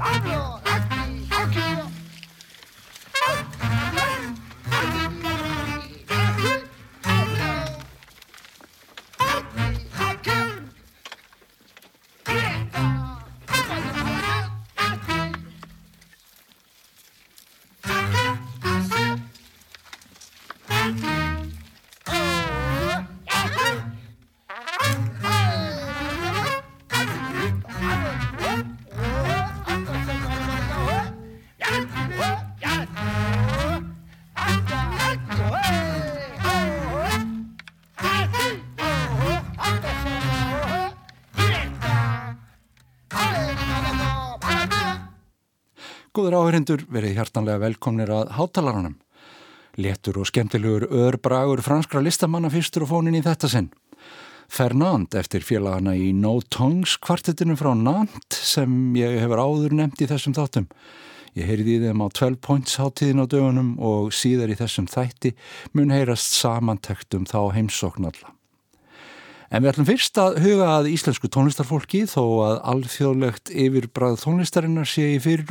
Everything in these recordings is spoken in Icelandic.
Apple. Góður áherindur verið hjartanlega velkomnir að hátalarunum. Letur og skemmtilegur örbragur franskra listamanna fyrstur og fónin í þetta sinn. Fernand eftir félagana í No Tongues kvartetinu frá Nantes sem ég hefur áður nefnt í þessum þáttum. Ég heyrði í þeim á 12 points hátíðin á dögunum og síðar í þessum þætti mun heyrast samantektum þá heimsóknalla. En við ætlum fyrst að huga að íslensku tónlistarfólki þó að alþjóðlegt yfirbræð tónlistarinnar sé í fyrir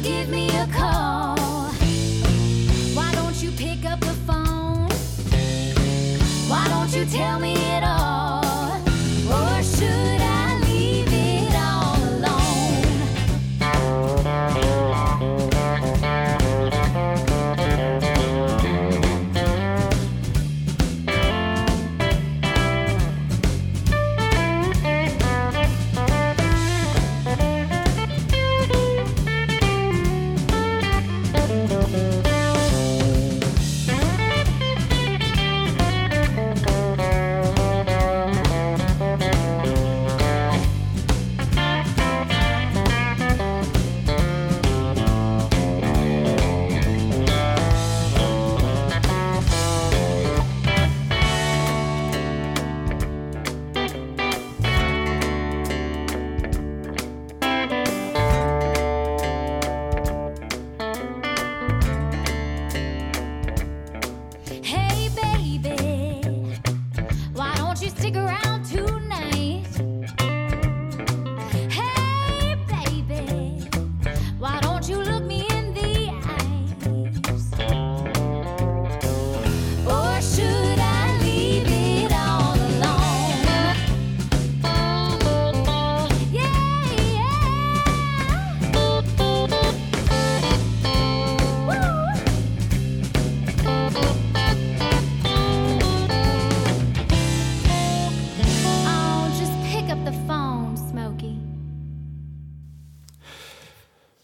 give me a call? Why don't you pick up the phone? Why don't you tell me?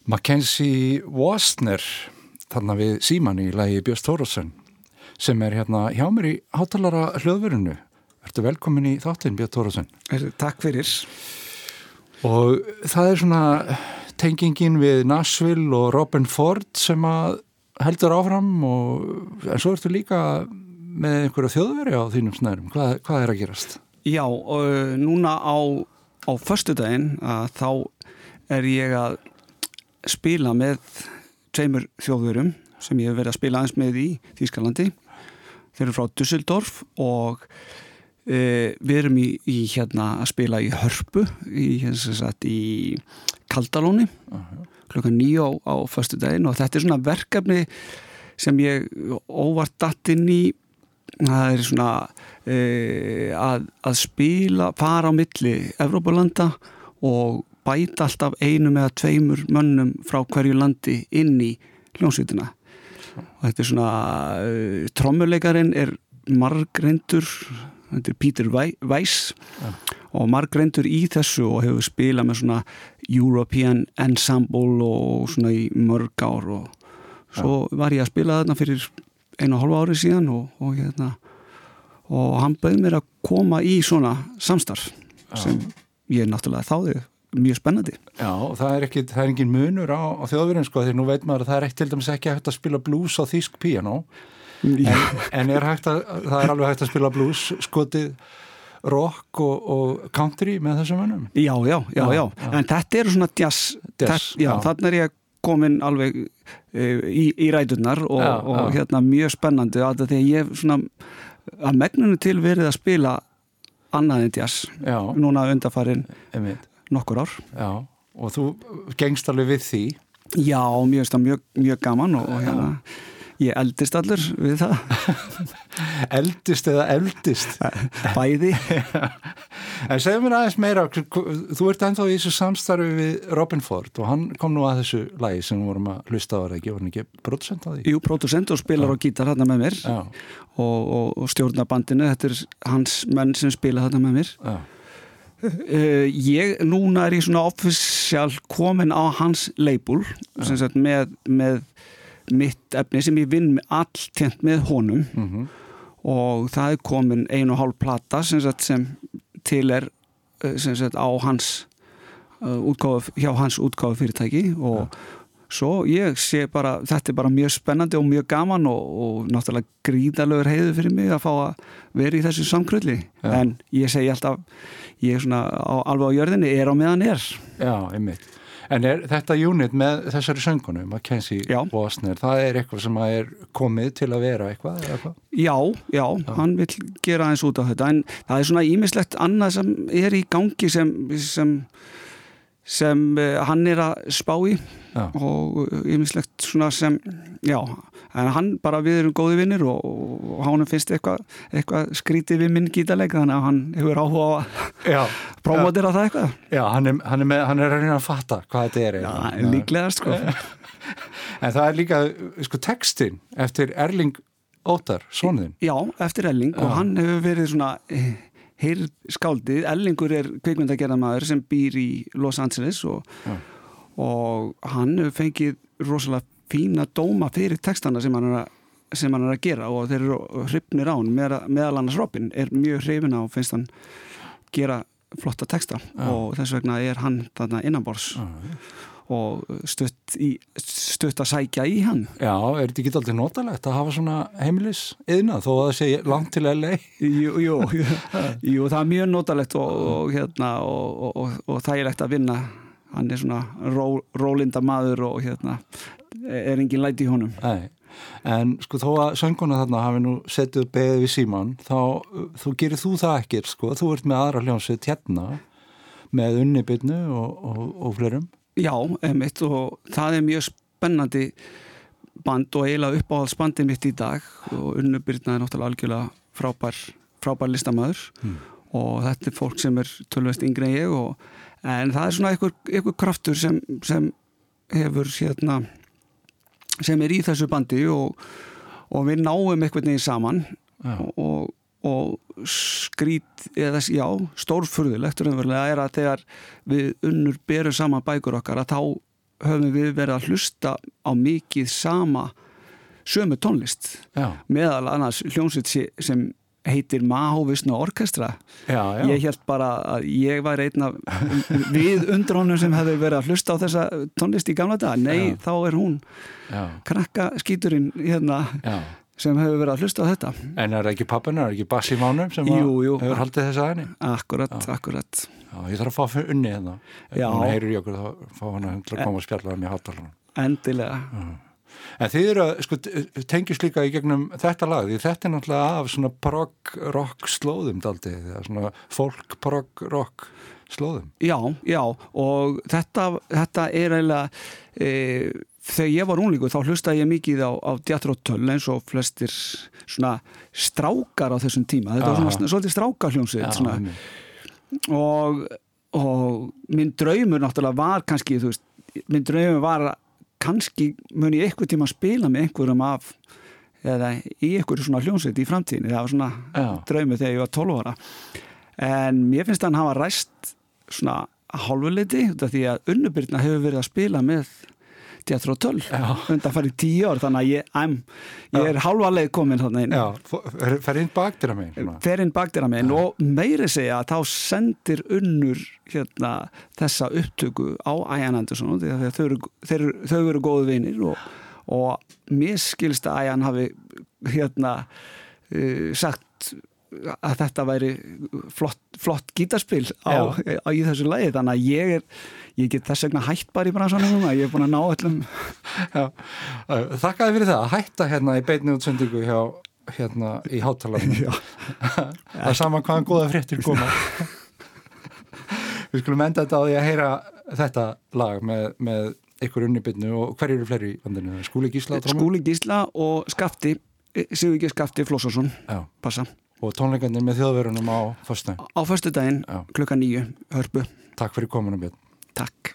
Mackenzie Wasner þarna við síman í lægi Björns Tórósson sem er hérna hjá mér í hátalara hljóðverinu. Ertu velkomin í þáttinn Björn Tórósson Takk fyrir. Og það er svona tengingin við Nashville og Robin Ford sem að heldur áfram og en svo ertu líka með einhverja þjóðveri á þínum snærum. Hvað, hvað er að gerast? Já, og núna á, á förstu daginn að þá er ég að spila með tveimur þjóðverum sem ég hef verið að spila aðeins með í Þýskalandi þeir eru frá Dusseldorf og e, við erum í, í hérna að spila í Hörpu í, sagt, í Kaldalóni uh -huh. klukkan nýjó á, á förstu daginn og þetta er svona verkefni sem ég óvart datt inn í það er svona e, að, að spila, fara á milli Evrópulanda og bæta alltaf einum eða tveimur mönnum frá hverju landi inn í hljómsveitina og þetta er svona uh, trommuleikarin er margreindur þetta er Peter Weiss ja. og margreindur í þessu og hefur spilað með svona European Ensemble og svona í mörg ár og svo ja. var ég að spila þarna fyrir einu og hálfa ári síðan og, og hérna og hann bauð mér að koma í svona samstarf ja. sem ég náttúrulega þáði mjög spennandi. Já, það er ekki, það er engin munur á, á þjóðverðin sko, því nú veit maður að það er ekkert til dæmis ekki hægt að spila blues á þýsk piano en, en er að, það er alveg hægt að spila blues skotið rock og, og country með þessum vönnum. Já, já, já, já, en þetta eru svona jazz, jazz já, já. þannig er ég komin alveg e, í, í rætunar og, já, og hérna mjög spennandi að því að ég svona að megnunum til verið að spila annað en jazz núna undarfarin nokkur ár. Já, og þú gengst alveg við því? Já, mjög, mjög, mjög gaman og, og hérna, ég eldist allur við það. eldist eða eldist? Bæði. en segð mér aðeins meira, þú ert ennþá í þessu samstarfi við Robin Ford og hann kom nú að þessu lagi sem við vorum að hlusta á það ekki, var hann ekki producent að því? Jú, producent og spilar og gítar hérna með mér og, og, og stjórnar bandinu, þetta er hans menn sem spila hérna með mér. Já. Uh, ég, núna er ég svona ofisjál komin á hans leibul ja. með, með mitt efni sem ég vinn alltjent með honum mm -hmm. og það er komin ein og hálf plata sem, sagt, sem til er eh, sem sagt, á hans uh, útgáf, hjá hans útgáfi fyrirtæki og ja. Svo ég sé bara, þetta er bara mjög spennandi og mjög gaman og, og náttúrulega gríðalögur heiðu fyrir mig að fá að vera í þessu samkrulli ja. en ég segi alltaf ég er svona á, alveg á jörðinni er á meðan er Já, einmitt En er þetta unit með þessari söngunum Mackenzie Wasner, það er eitthvað sem er komið til að vera eitthvað? eitthvað? Já, já, já, hann vil gera eins út á þetta en það er svona ímislegt annað sem er í gangi sem sem, sem uh, hann er að spá í já. og ímislegt svona sem já, en hann bara við erum góði vinnir og, og hann finnst eitthvað eitthva skrítið við minn gítaleg þannig að hann hefur áhuga á að promotera það eitthvað. Já, hann er, hann er, með, hann er að reyna að fatta hvað þetta er Já, líklega sko. En það er líka, sko, textin eftir Erling Ótar, sonuðin Já, eftir Erling Já. og hann hefur verið svona heyrð skáldið Erlingur er kveikmyndagerðamæður sem býr í Los Angeles og, og hann hefur fengið rosalega fína dóma fyrir textana sem hann er að, sem hann er að gera og þeir eru hrifnir á hann meðal annars Robin er mjög hrifin á og finnst hann gera flotta texta ja. og þess vegna er hann þarna innanbors ja. Og stutt, í, stutt að sækja í hann. Já, er þetta ekki alltaf notalegt að hafa svona heimilis yðna þó að það sé langt til LA Jú, jú, jú það er mjög notalegt og, og, hérna, og, og ekkert að vinna. Hann er svona ró, rólinda maður og hérna er engin læti í honum. Nei. En sko þó að sönguna þarna hafi nú setið beðið við síman þá þú gerir þú það ekkert sko. Þú ert með aðra hljómsveit hérna með unnibyrnu og, og, og flerum Já, emitt og það er mjög spennandi band og eiginlega uppáhaldsbandi mitt í dag. Og unnibyrna er náttúrulega algjörlega frábær, frábær listamöður hmm. og þetta er fólk sem er tölvest yngre en ég og, en það er svona einhver, einhver kraftur sem, sem hefur hérna sem er í þessu bandi og, og við náum einhvern veginn saman. Og, og skrít eða já, stórfurðulegt er að þegar við unnur berum saman bækur okkar að þá höfum við verið að hlusta á mikið sama sömu tónlist. Já, meðal annars hljómsveit sem heitir Mahovisna Orkestra. Já, já. ég held bara að ég var einn af við undrónum sem hefði verið að hlusta á þessa tónlist í gamla dag nei, þá er hún krakka skíturinn hérna. Sem hefur verið að hlusta á þetta En er það ekki pappin, er það ekki Bassi Mánum sem Jú, að jú. hefur haldið þess aðeins? akkurat, akkurat Já, ég þarf að fá fyrir unni hérna. Já. Hún heyrir í okkur þá fá hann að koma og spjalla um í hátalarinn. endilega En þið eru að, sko, tengjast líka í gegnum þetta lag, því þetta er náttúrulega af svona prog-rock slóðum daldið, eða svona folk-prog-rock slóðum. Já, já og þetta, þetta er eiginlega e, þegar ég var unglíku þá hlustaði ég mikið á, á djatróttöl eins og flestir svona strákar á þessum tíma þetta var Aha. svona svolítið strákarhljómsveit einmitt. og, og minn draumur náttúrulega var kannski þú veist, minn draumur var að kannski mun ég eitthvað tíma að spila með einhverjum af eða í einhverju svona hljómsveit í framtíðinni það var svona Já. draumur þegar ég var 12 ára en mér finnst hann hafa ræst svona hálfuleiti því að unnubyrna hefur verið að spila með 12 Já. undan farið 10 ár þannig að ég, I'm, ég er hálfa leið komin þannig inn Já, fer- fer inn baktir að mig. svona. ferinn bakdýra minn og meiri segja að þá sendir unnur hérna, þessa upptöku á Æjan Andersson að þau eru, þeir, eru- þau eru góðu vinir og, og mér skilst að Æjan hafi hérna uh, sagt að þetta væri flott, flott gítarspil á, á, í þessu lagi. Þannig að ég er ég get þess vegna hætt bara í bransanum núna. Ég er búin að ná öllum. Þakkaði fyrir það. Að hætta hérna í beinni útsendingu hjá hérna í hátalarinn það er sama hvaðan góða fréttir koma. Við skulum enda þetta á því að heyra þetta lag með, með ykkur unnibinnu og hverju eru fleiri í vandinu? Skúli Gísla? Skúli Gísla og Skafti Sigur ekki Skafti Flossarsson Já, passa og tónleikarnir með þjóðverunum á fyrstu. á förstu daginn klukka nýju, hörpu, Takk fyrir kominu Björn. takk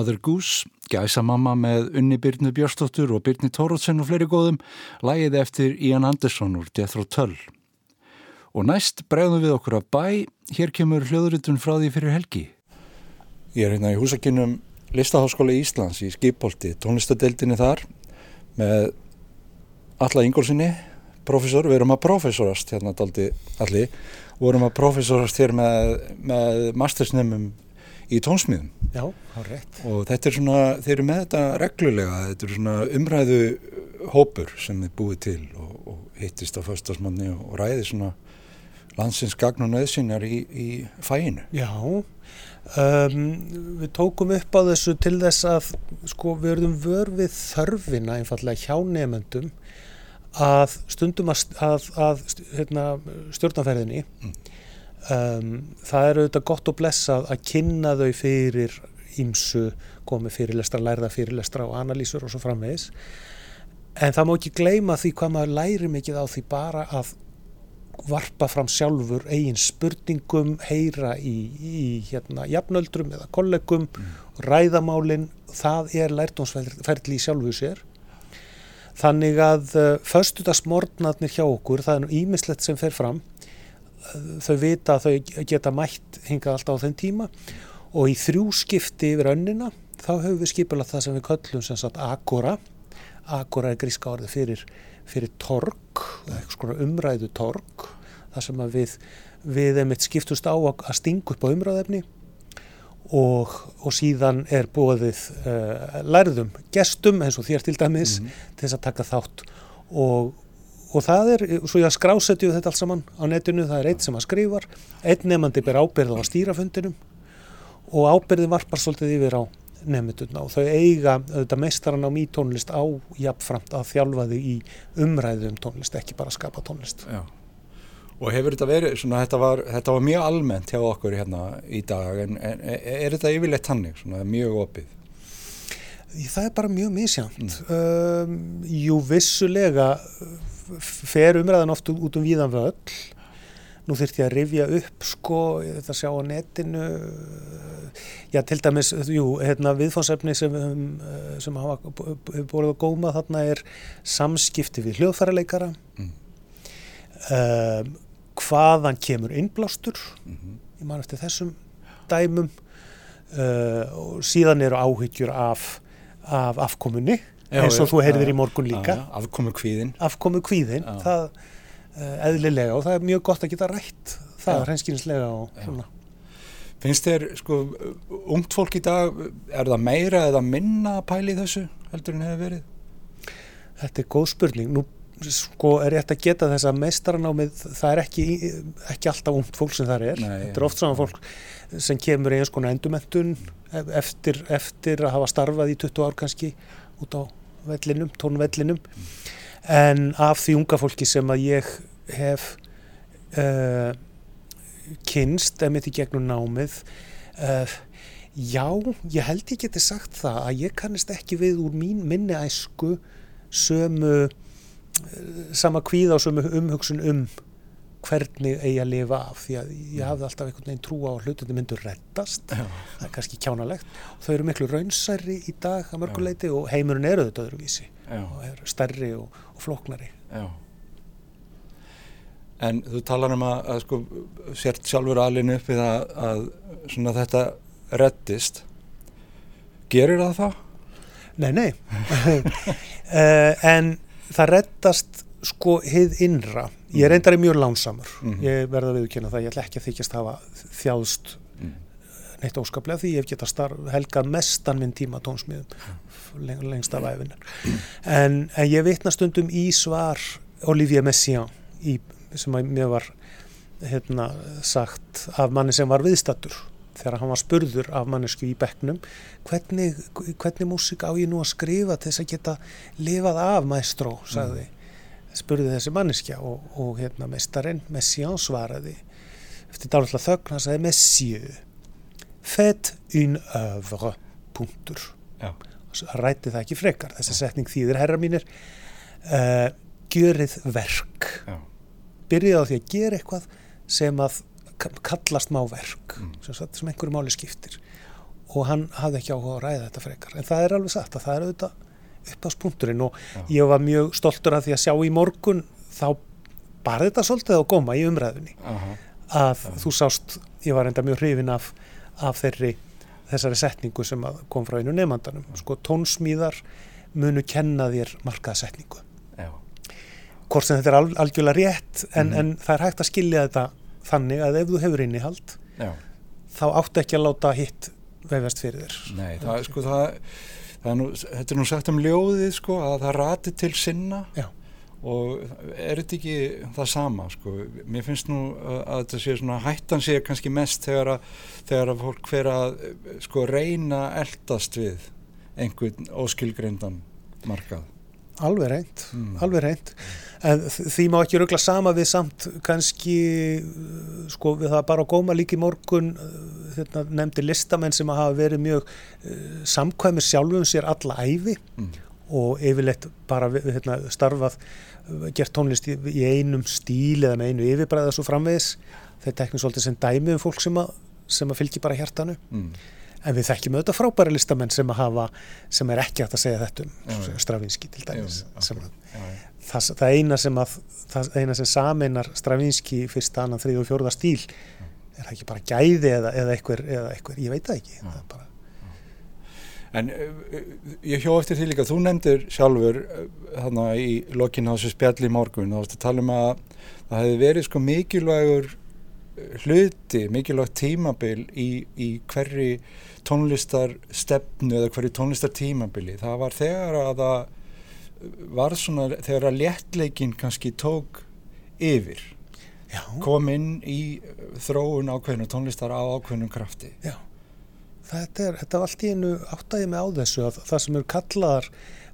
Mother Goose, gæsamamma með Unni Byrnu Björstóttur og Byrni Tórótsen og fleiri góðum, lægið eftir Ian Anderson úr Death Row Tull. Og næst bregðum við okkur að bæ, hér kemur hljóðurutun frá því fyrir helgi. Ég er hérna í húsakinnum Listaháskóla Íslands í Skipholti, tónlistadeildinni þar með Alla Ingólfsinni, professor, við erum að professorast hérna daldi allir, vorum að professorast hér með, með mastersnefnum í tónsmiðum Já, það er rétt. og þetta er svona, þeir eru með þetta reglulega, þetta er svona umræðu hópur sem þið búið til og, og hittist á föstasmanni og, og ræði svona landsins gagn og nöðsynjar í, í fæinu. Já, um, við tókum upp á þessu til þess að sko við verðum vör við þörfina einfallega hjá nefnendum að stundum að, að, að hérna, stjórnanferðinni um, það er auðvitað gott og blessað að kynna þau fyrir ímsu komið fyrirlestra, lærða fyrirlestra og analýsur og svo framvegis. En það má ekki gleyma því hvað maður læri mikið á því bara að varpa fram sjálfur eigin spurningum, heyra í, í hérna, jafnöldrum eða kollegum, ræðamálin, það er lærtónsferðli í sjálfu sér. Þannig að uh, föstudagsmornarnir hjá okkur, það er nú ímislegt sem fer fram, þau vita að þau geta mætt hingað alltaf á þeim tíma. Og í þrjú skipti yfir önnina þá höfum við skipulað það sem við köllum sem sagt Agora. Agora er gríska orðið fyrir, fyrir torg, umræðu torg, þar sem við, við einmitt skiptust á að að stinga upp á umræðefni og, og síðan er bóðið uh, lærðum gestum eins og þér til dæmis til þess að taka þátt. Og, og það er, svo ég skrásetju þetta allt saman á netinu, það er einn sem að skrifar einn nefnandi ber ábyrð á að stýra fundinum og ábyrðin varpar svolítið yfir á nefndurna og þau eiga auðvitað meistaran á mýtónlist á jafnframt að þjálfa þau í umræðu um tónlist, ekki bara að skapa tónlist. Já. Og hefur þetta verið, svona, þetta var, þetta var mjög almennt hjá okkur hérna í dag, en, en er þetta yfirleitt hannig, svona mjög opið? Það er bara mjög misjant. Um, jú, vissulega fer umræðan oft út um víðan völl. Nú þurfti ég að rifja upp, sko, þetta sjá á netinu, já, til dæmis, jú, hérna, viðfánsefni sem, eh, sem hafa b- b- borðið að góma þarna er samskipti við hljóðfæraleikara. Mm. Um, hvaðan kemur innblástur? Mhm. Ég man eftir þessum dæmum uh, og síðan eru áhyggjur af, af afkomunni Já, eins og já, þú heyrðir í morgun líka. Afkomu kvíðin. afkomu kvíðin það uh, eðlilega og það er mjög gott að geta rætt það er hreinskýrinslega og svona. Finnst þér, sko, ungt fólk í dag, er það meira eða minna að pæli þessu heldur en hefur verið? þetta er góð spurning. Nú sko er rétt að geta þess að meistaranámið það er ekki, ekki alltaf ungt fólk sem það er. Nei, þetta er oft saman fólk sem kemur í eins konar endumentun eftir, eftir að hafa starfað í 20 ár kannski út á vellinum, tónvellinum. En af því unga fólki sem að ég hef uh, kynst emitt í gegnum námið uh, já, ég held ég geti sagt það að ég kannist ekki við úr mín minni æsku sömu uh, sama kvíða og sömu umhugsun um hvernig eigi að lifa af því að ég hafði alltaf einhvern veginn trú á að hlutinni myndu reddast Já. það er kannski kjánalegt og þau eru miklu raunsærri í dag að mörguleiti og heimurinn eru þetta öðruvísi Já, og eru stærri og, og flóknari já. En þú talar um að, að sko, sért sjálfur alin upp við að, að svona þetta reddist. Gerir það það? Nei, nei uh, en það reddast sko hið innra. Ég er reyndar mjög lánsamur. Mhm. ég verða að viðkynna það, ég ætla ekki að þykjast hafa þjáðst Mm. neitt óskaplega því ég hef geta helgað mestan minn tíma tónsmiðum leng, lengst af æfinar en, en ég vitna stundum í svar Olivier Messiaen í, sem að mér var hérna, sagt af manni sem var viðstattur þegar hann var spurður af mannesku í bekknum hvernig, hvernig músík á ég nú að skrifa til þess að geta lifað af maestro, sagði spurði þessi manneskja og, og hérna meistarinn Messiaen svaraði eftir dálitla þögn, hann sagði Messieurs faites une œuvre punktur. Hann rætti það ekki frekar. Þessi setning þýðir herra mínir uh, gjörið verk. Já. byrjaði á því að gera eitthvað sem að ka- kallast má verk Mm. sem einhverju máli skiptir. Og hann hafði ekki áhuga að ræða þetta frekar. En það er alveg satt að það er auðvitað upp á spunkturinn og ég var mjög stoltur af því að sjá í morgun þá bara þetta svolítið á góma í umræðunni Aha. að þú sást, ég var enda mjög hrifin af, af þeirri þessari setningu sem að kom frá einu nefndanum sko tónsmíðar munu kenna þér markaðsetningu Já. hvort sem þetta er al, algjörlega rétt en, Mhm. en það er hægt að skilja þetta þannig að ef þú hefur innihald Já. þá áttu ekki að láta hitt vefjast fyrir þér Nei, það, sko, það er nú, þetta er nú sagt um ljóðið sko, að það rati til sinna. Já. og er þetta ekki það sama sko, mér finnst nú að, að þetta sé svona hættan sé kannski mest þegar að, þegar að fólk fer að sko reyna eldast við einhvern óskilgreindan markað alveg reynd, Mm. alveg reynd en því má ekki rögla sama við samt kannski uh, sko við það bara góma líka í morgun uh, hérna, nefndi listamenn sem hafa verið mjög uh, samkvæmir sjálfum sér alla æfi mm. og yfirleitt bara við, hérna, starfað gert tónlist í, í einum stíl eða með einu yfirbræða svo framvegis þeir teknum svolítið sem dæmi um fólk sem að, sem að fylgi bara hjartanu Mm. En við þekkjum auðvitað frábæra listamenn sem að hafa sem er ekki hægt að segja þetta um. Stravinski til dæmis Já, já. það, það eina sem að það eina sem sameinar Stravinski fyrsta, annan, þrið og fjórða stíl er það ekki bara gæði eða, eða, einhver, eða einhver, ég veit það ekki það er bara, En uh, ég hjó eftir því líka, þú nefndir sjálfur þannig uh, í lokinu á þessu spjalli í morgun, þá varst að tala um að það hefði verið sko mikilvægur hluti, mikilvægt tímabil í, í hverri tónlistar stefnu eða hverju tónlistar tímabili. Það var þegar að það var svona, þegar að léttleikin kannski tók yfir, já, kom inn í þróun ákveðinu tónlistar á ákveðnum krafti. já þetta er, þetta var allt í einu áttæði með á þessu að það sem eru kallaðar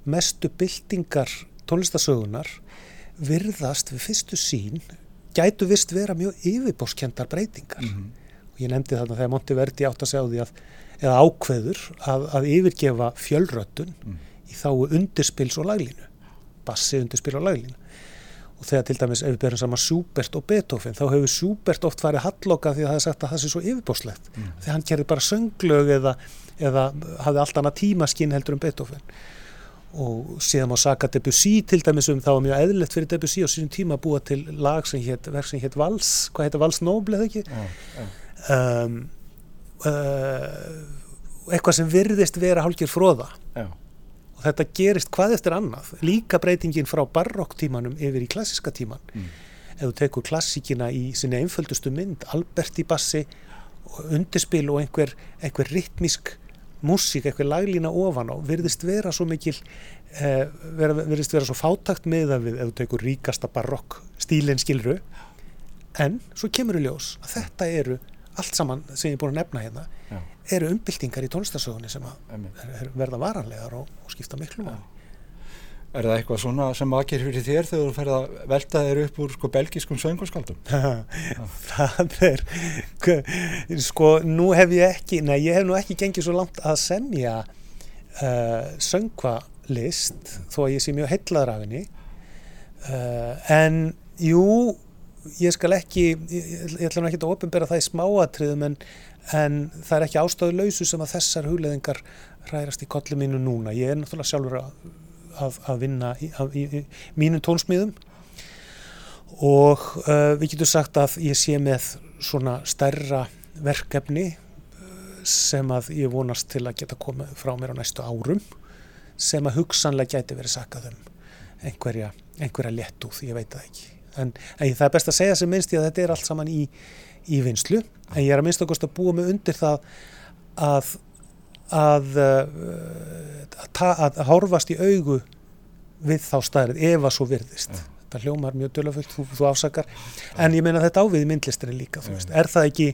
mestu byltingar tónlistasögunar virðast við fyrstu sín gætu vist vera mjög yfirbóskendar breytingar. Mm og ég nefndi þarna þegar Monteverdi átt að segja á því að eða ákveður að, að yfirgefa fjölröttun Mm. í þáu undirspils og laglínu bassi undirspil og laglínu. Og þegar til dæmis ef við berum saman Schubert og Beethoven þá hefur Schubert oft farið halloka því að það er sagt að það sé svo yfirbóslegt Mm. því hann gerði bara sönglög eða, eða hafði allt annað tímaskinn heldur um Beethoven og síðan má saka Debussy til dæmis um það var mjög eðlilegt fyrir Debussy á sínum tíma að búa til lag sem hétt, verk sem hétt Vals, hvað hétt Vals Noble eða ekki Já, já. um, uh, eitthvað sem virðist vera hálfgjör fróða Já. og þetta gerist hvað eftir annað líka breytingin frá barokktímanum yfir í klassiska tíman Mm. ef þú tekur klassíkina í sinni einföldustu mynd Albert í bassi og undirspil og einhver, einhver ritmísk músík, einhver laglína ofan á virðist vera svo mikil eh, vera, virðist vera svo fátakt með það við ef þú tekur ríkasta barokk stílinn skilru en svo kemur í ljós að þetta eru allt saman sem ég er búin að nefna hérna Já. eru umbyltingar í tónlistasögunni sem er, er, verða varanlegar og, og skipta miklu máli. Er það eitthvað svona sem vakir fyrir þér þegar þú ferð að velta þér upp úr sko belgiskum söngurskaldum? það er sko, nú hef ég ekki nei, ég hef nú ekki gengið svo langt að semja uh, söngvalist þó að ég sé mjög heitlaður af henni uh, en jú ég skal ekki ég, ég ætla nú ekki að opinbera það í smáatriðum en, en það er ekki ástæðu lausu sem að þessar hugleðingar hrærast í kollu mínu núna ég er náttúrulega sjálfur að, að, að vinna í, að, í, í mínum tónsmíðum. Og uh, við getum sagt að ég sé með svona stærra verkefni uh, sem að ég vonast til að geta komið frá mér á næstu árum sem að hugsanlega gæti verið sakað um einhverja, einhverja léttúð, ég veit það ekki. En, en það er best að segja sem minnst því að þetta er allt saman í, í vinslu en ég er að minnst kosta að búa mig undir það að að, uh, að, að, horfast í augu við þá staðrið ef að svo virðist. Já. þetta hljómar mjög dölafullt, þú, þú afsakar. En ég meina þetta ávið í myndlistinni líka veist, er það ekki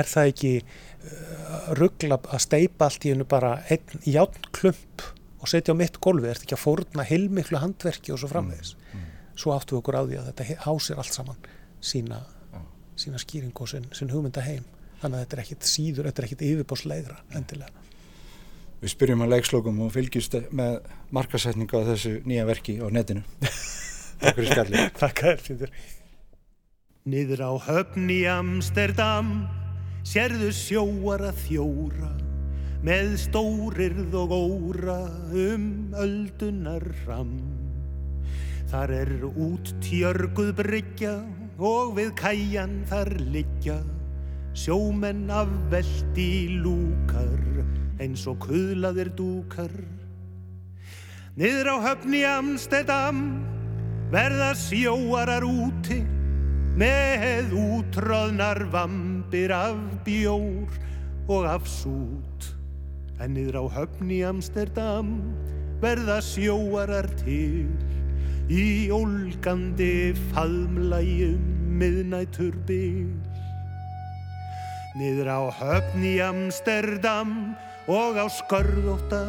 er það ekki uh, ruggla að steipa allt í hennu bara einn játnklump og setja á mitt gólfi, er þetta ekki að fórna heilmiklu handverki og svo framvegis? Mm. svo áttu við okkur á því að þetta hásir allt saman sína, sína skýring og sinn, sinn hugmynda heim þannig að þetta er ekkit síður, þetta er ekkit yfirbáslegra endilega. Við spyrjum að leikslokum og fylgjumst með markasetninga á þessu nýja verki á netinu. Takk fyrir skallið. Þakka þér fyrir Niður á höfn í Amsterdam Sérðu sjóara þjóra með stórirð og óra um öldunar ram. Þar er út tjörguð bryggja og við kæjan þar liggja sjómenn af veldi lúkar eins og kuðlaðir dúkar. Niður á höfni Amsterdam verða sjóarar úti með útröðnar vampir af bjór og af sút. En niður á höfni Amsterdam verða sjóarar til í ólgandi faðmlægjum miðnætur bil. Niður á höfn í Amsterdam og á skörðóta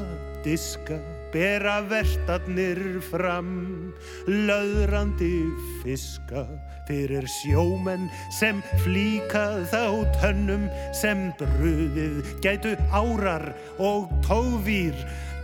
diska bera vertarnir fram löðrandi fiska fyrir sjómenn sem flíkað þá tönnum sem bruðið gætu árar og tófýr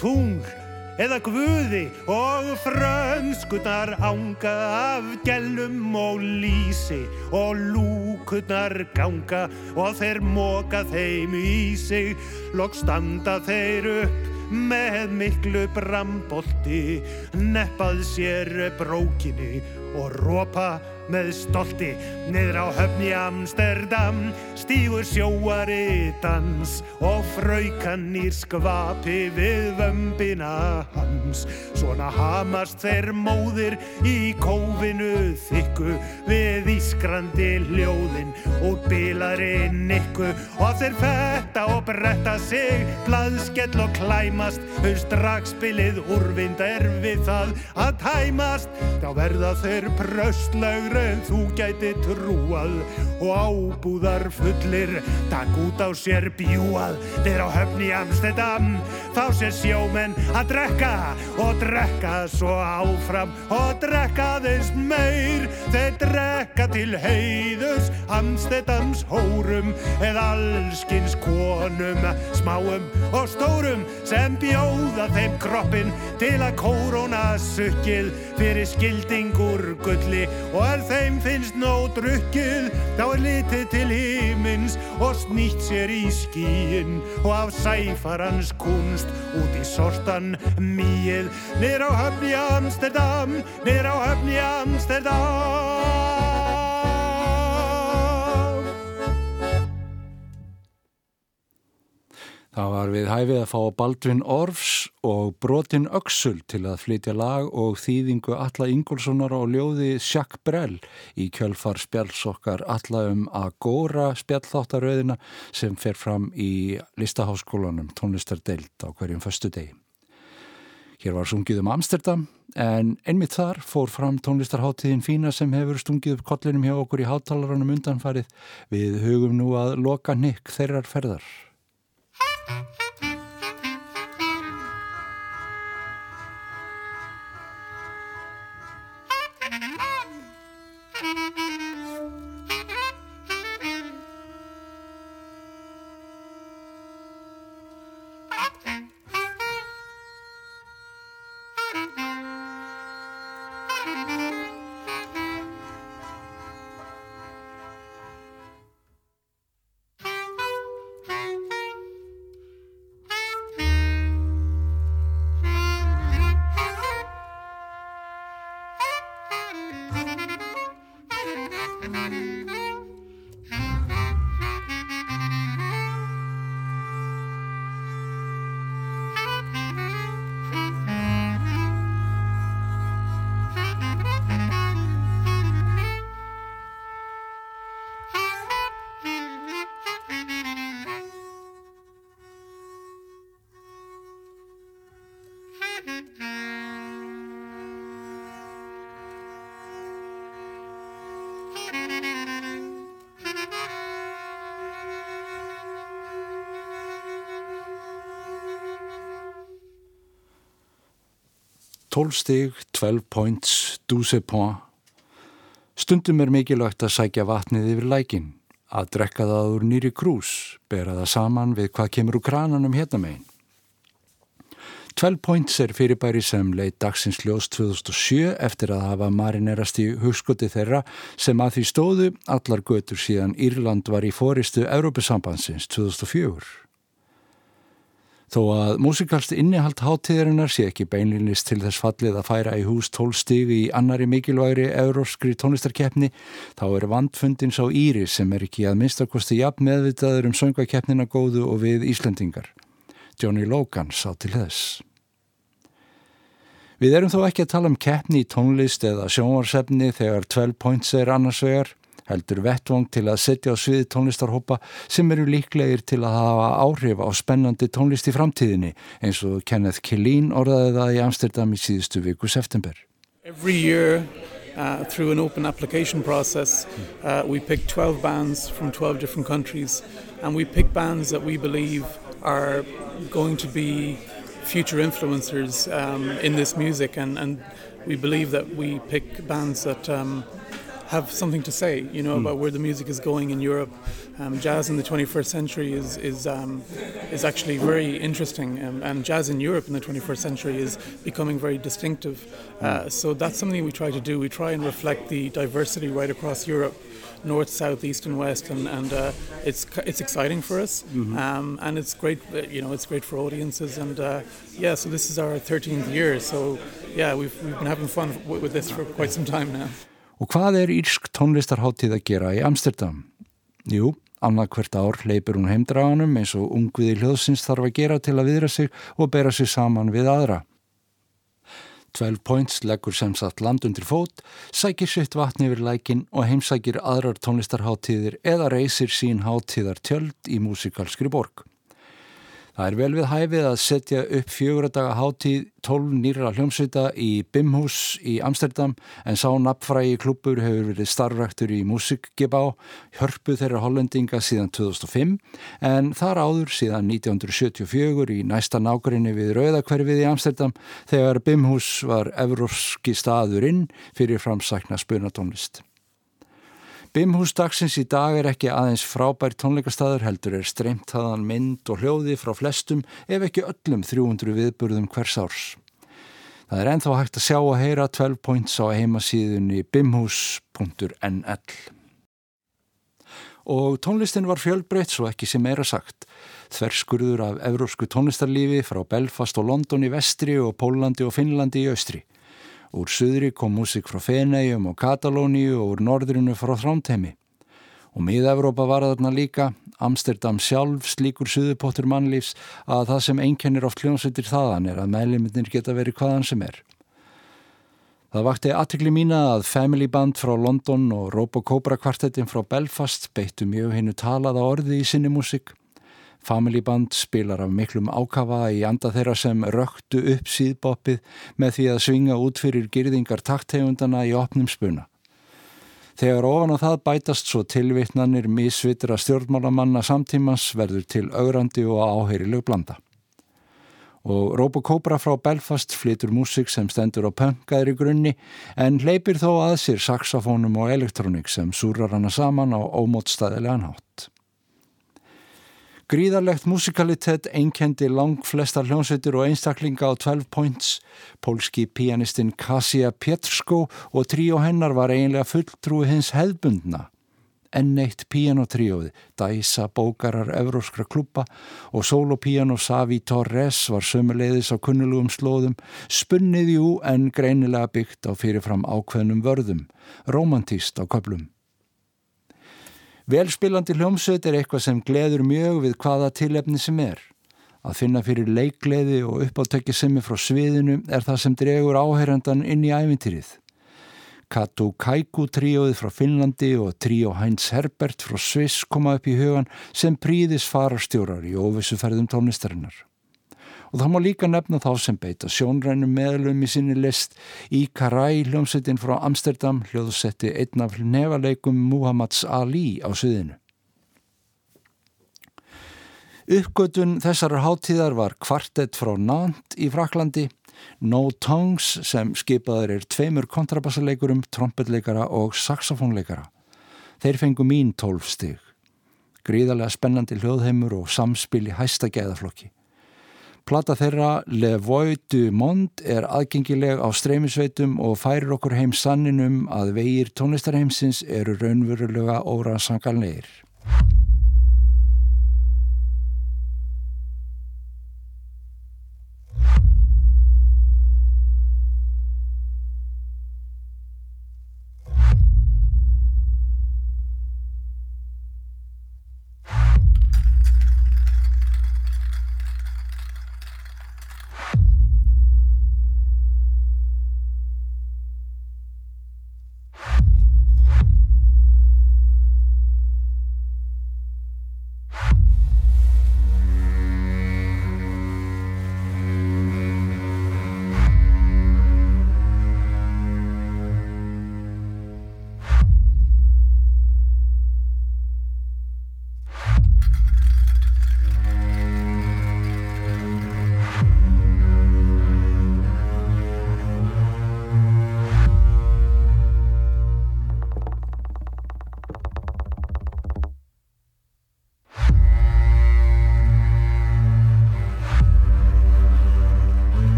tungl eða guði og frönskunar ánga af gellum og lísi og lúkunar ganga og þeir móka þeim í sig. Lok standa þeir upp með miklu brambolti neppað sér brókinni og rópa með stolti niður á höfni Amsterdam stígur sjóari dans og fraukan í skvapi við vömbina hans. Svona hamast þeir móðir í kófinu þykku við ískrandi hljóðin út bilaðri nikku. Og þeir fetta og bretta sig blaðskell og klæmast haustraksbilið úrvinda er við það að tæmast. Þá verða þeir pröstlegri en þú gæti trúað og ábúðar fullir takk út á sér bjúað. Þeir á höfni Amsterdam þá sér sjómenn að drekka og drekka svo áfram og drekka þess meir. Þeir drekka til heiðus Amsterdams hórum eða allskins konum smáum og stórum sem bjóða þeim kroppin til að kóróna sukkið fyrir skildingur gulli og er þeim finnst nóg drukkið. Þá er litið til himins og snýtt sér í skíin og af sæfarans kunst út í sortan mýið. Nýr á höfni Amsterdam nýr á höfni Amsterdam Það var við hæfið að fá Baldvin Orfs og Brotin Öxul til að flytja lag og þýðingu Alla Ingolsonar á ljóði Sjakk Brell í kjölfar spjallsokkar Alla um Agora spjallþáttaröðina sem fer fram í listaháskólanum tónlistardeild á hverjum föstu degi. Hér var sungið um Amsterdam en einmitt þar fór fram tónlistarháttíðin fína sem hefur stungið upp kollinum hjá okkur í hátalarunum undanfarið. Við hugum nú að loka nikk þeirrar ferðar. Ha ha! Tólstig, 12 points, 12 point. Stundum er mikilvægt að sækja vatnið yfir lækin, að drekka það úr nýri krús, bera það saman við hvað kemur úr krananum hérna megin. 12 points er fyrirbæri sem leitt dagsins ljós 2007 eftir að hafa marinerast í hugskoti þeirra sem að því stóðu allar götur síðan Írland var í fóristu Európusambandsins 2004. Þó að músikalst innihald hátíðarinnar sé ekki beinlinist til þess fallið að færa í hús tólstífi í annari mikilvægri euróskri tónlistarkeppni þá er vandfundin sá Íri sem er ekki að minnstakosti jafn meðvitaður um söngakeppnina góðu og við Íslendingar. Johnny Logan sá til þess. Við erum þó ekki að tala um keppni í tónlist eða sjónvarsefni þegar 12 points er annars vegar, heldur vettvang til að setja á sviði tónlistarhópa sem eru líklegir til að hafa áhrif á spennandi tónlist í framtíðinni eins og Kenneth Killeen orðaði það í Amsterdam í síðustu viku september. Every year, uh, through an open application process, uh, we pick 12 bands from 12 different countries, and we pick bands that we believe are going to be future influencers um, in this music, and, and we believe that we pick bands that um, have something to say, you know, about where the music is going in Europe. Um, jazz in the 21st century is is um, is actually very interesting, um, and jazz in Europe in the 21st century is becoming very distinctive. Uh, so that's something we try to do. We try and reflect the diversity right across Europe. North, south, east, and west, and, and uh, it's it's exciting for us, um, and it's great. uh, You know, it's great for audiences, and uh, yeah. So this is our 13th year. So yeah, we've we've been having fun w- with this for quite some time now. Og hvað er írsk tónlistarháttíð að gera í Amsterdam? Jú, annað hvert ár leipur hún heimdraganum eins og ungviði hljóðsins þarf að gera til að viðra sig og bera sig saman við aðra. 12 Points leggur sem sagt land undir fót, sækir sitt vatni yfir lækin og heimsækir aðrar tónlistarháttíðir eða reysir sín háttíðar tjöld í músikalskri borg. Það er vel við hæfið að setja upp fjöguradaga hátíð 12 nýra hljómsveita í Bimhús í Amsterdam en sá nafnfrægi klúpur hefur verið starfræktur í Musikgebá, hörpu þeirra hollendinga síðan 2005 en þar áður síðan 1974 í næsta nákværinni við Rauðakverfið í Amsterdam þegar Bimhús var evróski staðurinn fyrir framsækna spunatónlist. Bimhús dagsins í dag er ekki aðeins frábær tónleikastaður heldur er streymt þaðan mynd og hljóði frá flestum ef ekki öllum 300 viðburðum hvers árs. Það er enþá hægt að sjá og heyra 12 points á heimasíðunni bimhús.nl. Og tónlistin var fjölbreytt svo ekki sem meira sagt. Þverskurður af evrósku tónlistarlífi frá Belfast og London í vestri og Pólandi og Finnlandi í austri. Úr suðri kom músik frá Fenegjum og Katalóníu og úr norðrinu frá Þrámteimi. Og miða-Evrópa var þarna líka, Amsterdam sjálf slíkur suðupottur mannlífs að það sem einkennir oft hljómsveitir þaðan er að meðliminnir geta verið hvaðan sem er. Það vakti aðtikli mína að Family Band frá London og Robo Cobra kvartettin frá Belfast beittu mjög hinnu talaða orði í sinni músik. Family Band spilar af miklum ákafa í anda þeirra sem röktu upp síðboppið með því að svinga út fyrir girðingar taktegundana í opnum spuna. Þegar ofan á það bætast svo tilvittnanir misvitra stjórnmálamanna samtímans verður til augrandi og áheyrileg blanda. Og Robocobra frá Belfast flytur músik sem stendur á pönkaðri grunni en hleypir þó að sér saxofónum og elektrónik sem súrar hana saman á ómótstæðilegan hátt. Gríðarlegt musikalitet einkendi lang flesta hljómsveitur og einstaklinga á 12 points. Pólski pianistinn Kasia Pietrsko og tríó hennar var eiginlega fulltrúi hins hefðbundna. Enn eitt pianotríóði, Dæsa bókarar evróskra klúpa og solopiano Savi Torres var sömuleiðis á kunnulugum slóðum, spunnið jú en greinilega byggt á fyrirfram ákveðnum vörðum, romantíst á köplum. Velspilandi hljómsveit er eitthvað sem gleður mjög við hvaða tilefni sem er. Að finna fyrir leikgleði og uppáttekki semmi frá sviðinu er það sem dregur áherendan inn í ævintýrið. Kato Kaiku tríóið frá Finnlandi og tríó Heinz Herbert frá Sviss koma upp í hugan sem príðis fararstjórar í óvissuferðum tónlistarinnar. Og það má líka nefna þá sem beita sjónrænum meðlum í sinni list í Karai hljómsveitin frá Amsterdam hljóðsetti einn af nefaleikum Muhammads Ali á sviðinu. Uppgötun þessar hátíðar var kvartett frá Nant í Fraklandi, No Tongues sem skipaður er tveimur kontrabassaleikurum, trompetleikara og saxofónleikara. Þeir fengu mín tólfstig. Gríðarlega spennandi hljóðheimur og samspil í hæsta gæðaflokki. Plata þeirra Le Voix du Monde er aðgengileg á streymisveitum og færir okkur heim sanninum að vegir tónlistarheimsins eru raunverulega óransanganleir.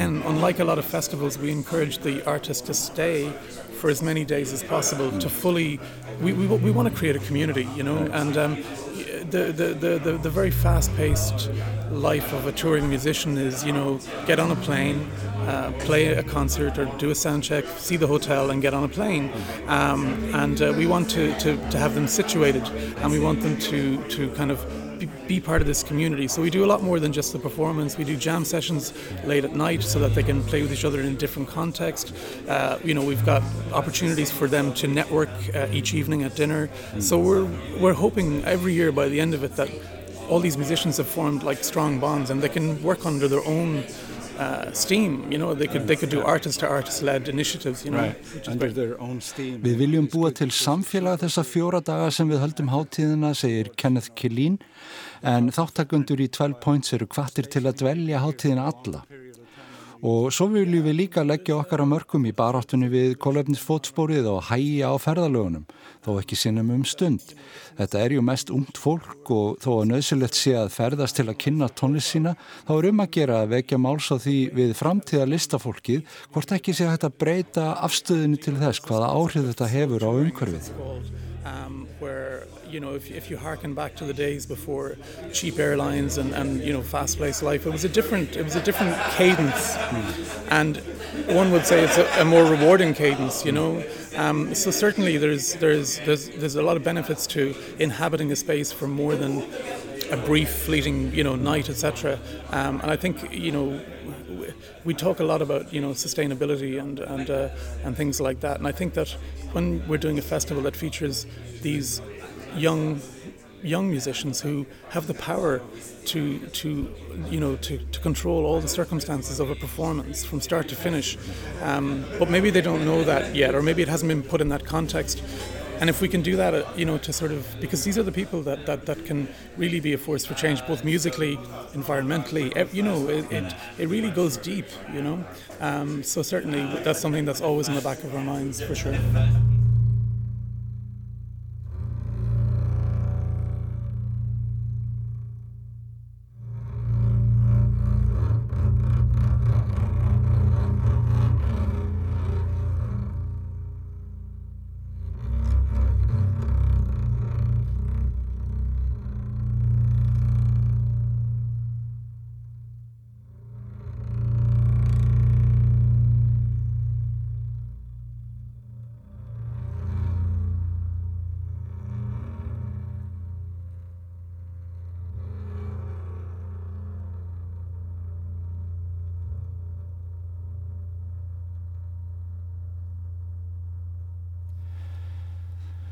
Again, unlike a lot of festivals, we encourage the artist to stay for as many days as possible to fully. We, we, we want to create a community, you know, and um, the, the, the, the, the very fast paced life of a touring musician is, you know, get on a plane, uh, play a concert or do a sound check, see the hotel, and get on a plane. Um, and uh, we want to, to, to have them situated and we want them to, to kind of be, be part of this community. So we do a lot more than just the performance. We do jam sessions late at night so that they can play with each other in a different context. Uh, you know, we've got opportunities for them to network uh, each evening at dinner. So we're we're hoping every year by the end of it that all these musicians have formed like strong bonds and they can work under their own. Uh, steam, you know, they could they could do artist to artist led initiatives, you know, which is Under their own steam. Við viljum búa til samfélag þessa fjóra daga sem við höldum hátíðina, segir Kenneth Killín, en þáttakundur í 12 points eru kvattir til að dvelja hátíðina alla. Og svo viljum við líka leggja okkar að mörgum í baráttunni við kólefnisfótspórið og hæja á ferðalögunum, þó ekki sinnum um stund. Þetta er ju mest ungt fólk og þó að nöðsilegt sé að ferðast til að kynna tónlist sína, þá er um að gera að vekja máls á því við framtíða listafólkið hvort ekki sé hægt að breyta afstöðinu til þess hvaða áhrif þetta hefur á umhverfið. You know if, if you harken back to the days before cheap airlines and, and you know fast paced life it was a different it was a different cadence. And one would say it's a, a more rewarding cadence you know? Um, so certainly there's there's there's there's a lot of benefits to inhabiting a space for more than a brief fleeting you know night etc um, and I think you know we talk a lot about you know sustainability and and uh, and things like that. And I think that when we're doing a festival that features these young young musicians who have the power to to you know to, to control all the circumstances of a performance from start to finish. Um, but maybe they don't know that yet or maybe it hasn't been put in that context. And if we can do that uh, you know to sort of because these are the people that, that, that can really be a force for change both musically environmentally you know it, it, it really goes deep you know? Um, so certainly that's something that's always in the back of our minds for sure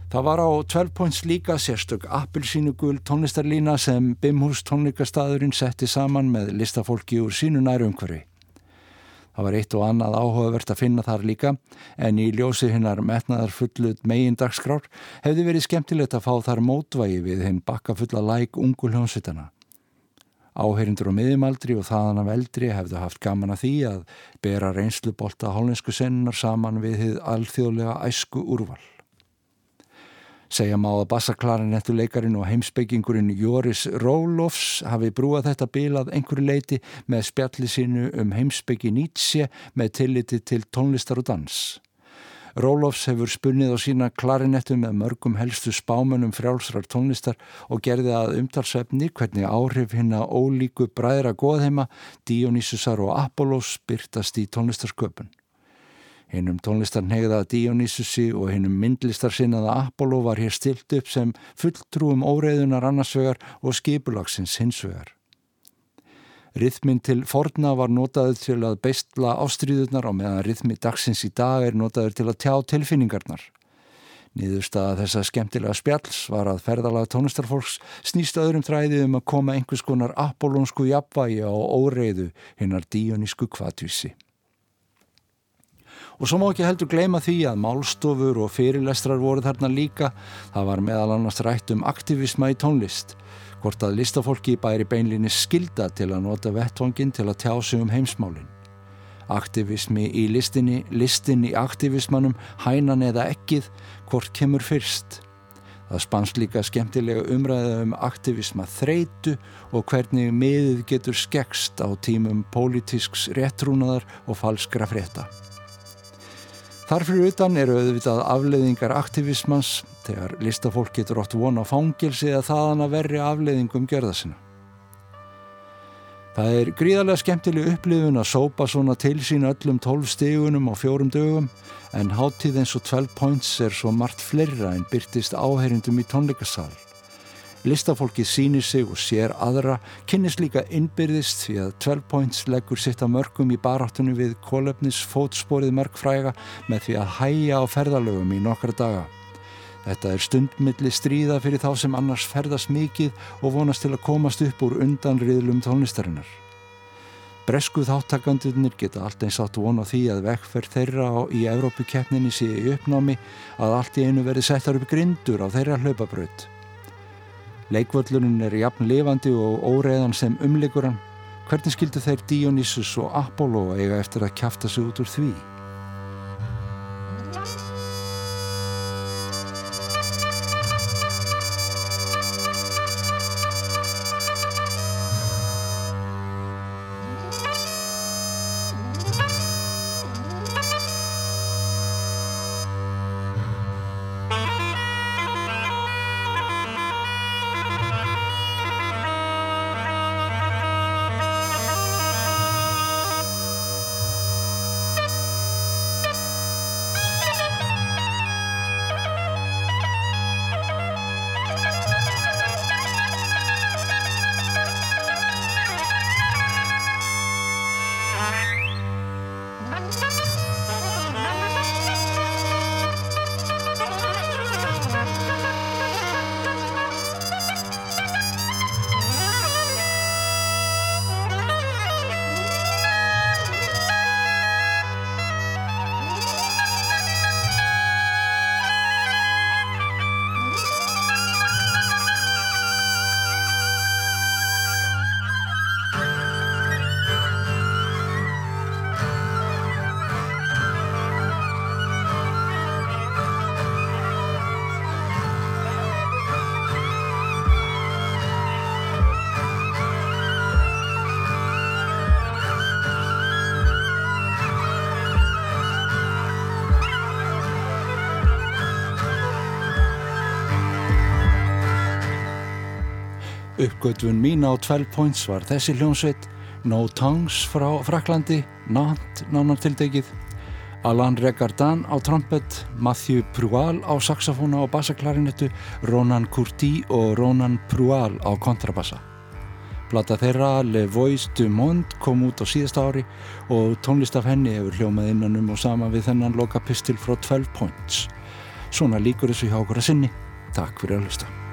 Það var á 12 points líka sérstök appelsínugul tónlistarlína sem Bimhús tónleikastaðurinn setti saman með listafólki úr sínu nærumhverfi. Það var eitt og annað áhugavert að finna þar líka en í ljósi hinnar metnaðar fullut megin dagskrár hefði verið skemmtilegt að fá þar mótvægi við hinn bakka fulla læk ungu hljónsvitana. Áherindur á miðjumaldri og þaðan af eldri hefðu haft gaman að því að bera reynslubolta hólensku sennunar saman við hið alþjóðlega æsku úrval. Segja má að bassaklarinettuleikarin og heimsbyggingurinn Joris Rólofs hafi brúað þetta bilað einhverju leiti með spjalli sínu um heimsbyggi Nietzsche með tilliti til tónlistar og dans. Rólofs hefur spunnið á sína klarinettu með mörgum helstu spámönum frjálsrar tónlistar og gerði að umtalsefni hvernig áhrif hinn að ólíku bræðra goðheima, Dionysusar og Apollos byrtast í tónlistarsköpun. Hinnum tónlistarnegða Dionysusi og hinnum myndlistarsinnaða Apollo var hér stilt upp sem fulltrúum óreiðunar annarsvegar og skipulagsins hinsvegar. Rithmin til forna var notaður til að beistla ástríðunar og meðan rithmi dagsins í dag er notaður til að tjá tilfinningarnar. Nýðurstaða þessa skemmtilega spjalls var að ferðalega tónlistarfólks snýst öðrum þræði um að koma einhvers konar apollónsku jafnvægi á óreiðu hinnar díonísku kvatvísi. Og svo má ekki heldur gleyma því að málstofur og fyrirlestrar voru þarna líka. Það var meðal annars rætt um aktivisma í tónlist. Hvort að listafólki bæri beinlinni skilda til að nota vettvangin til að tjá sig um heimsmálin. Aktivismi í listinni, listin í aktivismanum, hænan eða ekkið, hvort kemur fyrst. Það spannst líka skemmtilega umræða um aktivisma þreitu og hvernig miðið getur skekst á tímum pólitísks réttrúnaðar og falskra frétta. Þarfyrir utan eru auðvitað afleiðingar aktivismans þegar listafólk getur oft vona á fangilsi eða þaðan að verri afleiðingum gjörða sinna. Það er gríðarlega skemmtileg upplifun að sópa svona til sín öllum 12 stegunum á fjórum dögum en hátíð eins og 12 points er svo margt fleira en byrtist áherindum í tónleikasal. Listafólkið sýnir sig og sér aðra, kynnist líka innbyrðist því að 12 points leggur sitt að mörgum í baráttunni við kólefnis fótsporið mörgfræga með því að hæja á ferðalögum í nokkra daga. Þetta er stundmilli stríða fyrir þá sem annars ferðast mikið og vonast til að komast upp úr undanriðlum tónlistarinnar. Bresku þáttakandunir geta allt eins átt vona því að vekkferð þeirra á, í Evrópukeppninni sé í uppnámi að allt í einu verði settar upp grindur á þeirra hlaupabraut. Leikvöllurinn er jafn lifandi og óreiðan sem umlikuran. Hvernig skildu þeir Dionysus og Apollo eiga eftir að kjafta sig út úr því? Uppgötvun mín á 12 points var þessi hljónsveit No Tongues frá Fraklandi, Nant nánar tildegið, Alan Regardan á trompet, Matthew Prual á saxofóna og bassaklarinettu, Ronan Curti og Ronan Prual á kontrabassa. Plata þeirra Le Voice du Monde kom út á síðasta ári og tónlist af henni hefur hljómað innan um og sama við þennan loka pistil frá 12 points. Svona líkur þessu hjá okkur að sinni. Takk fyrir að hlusta.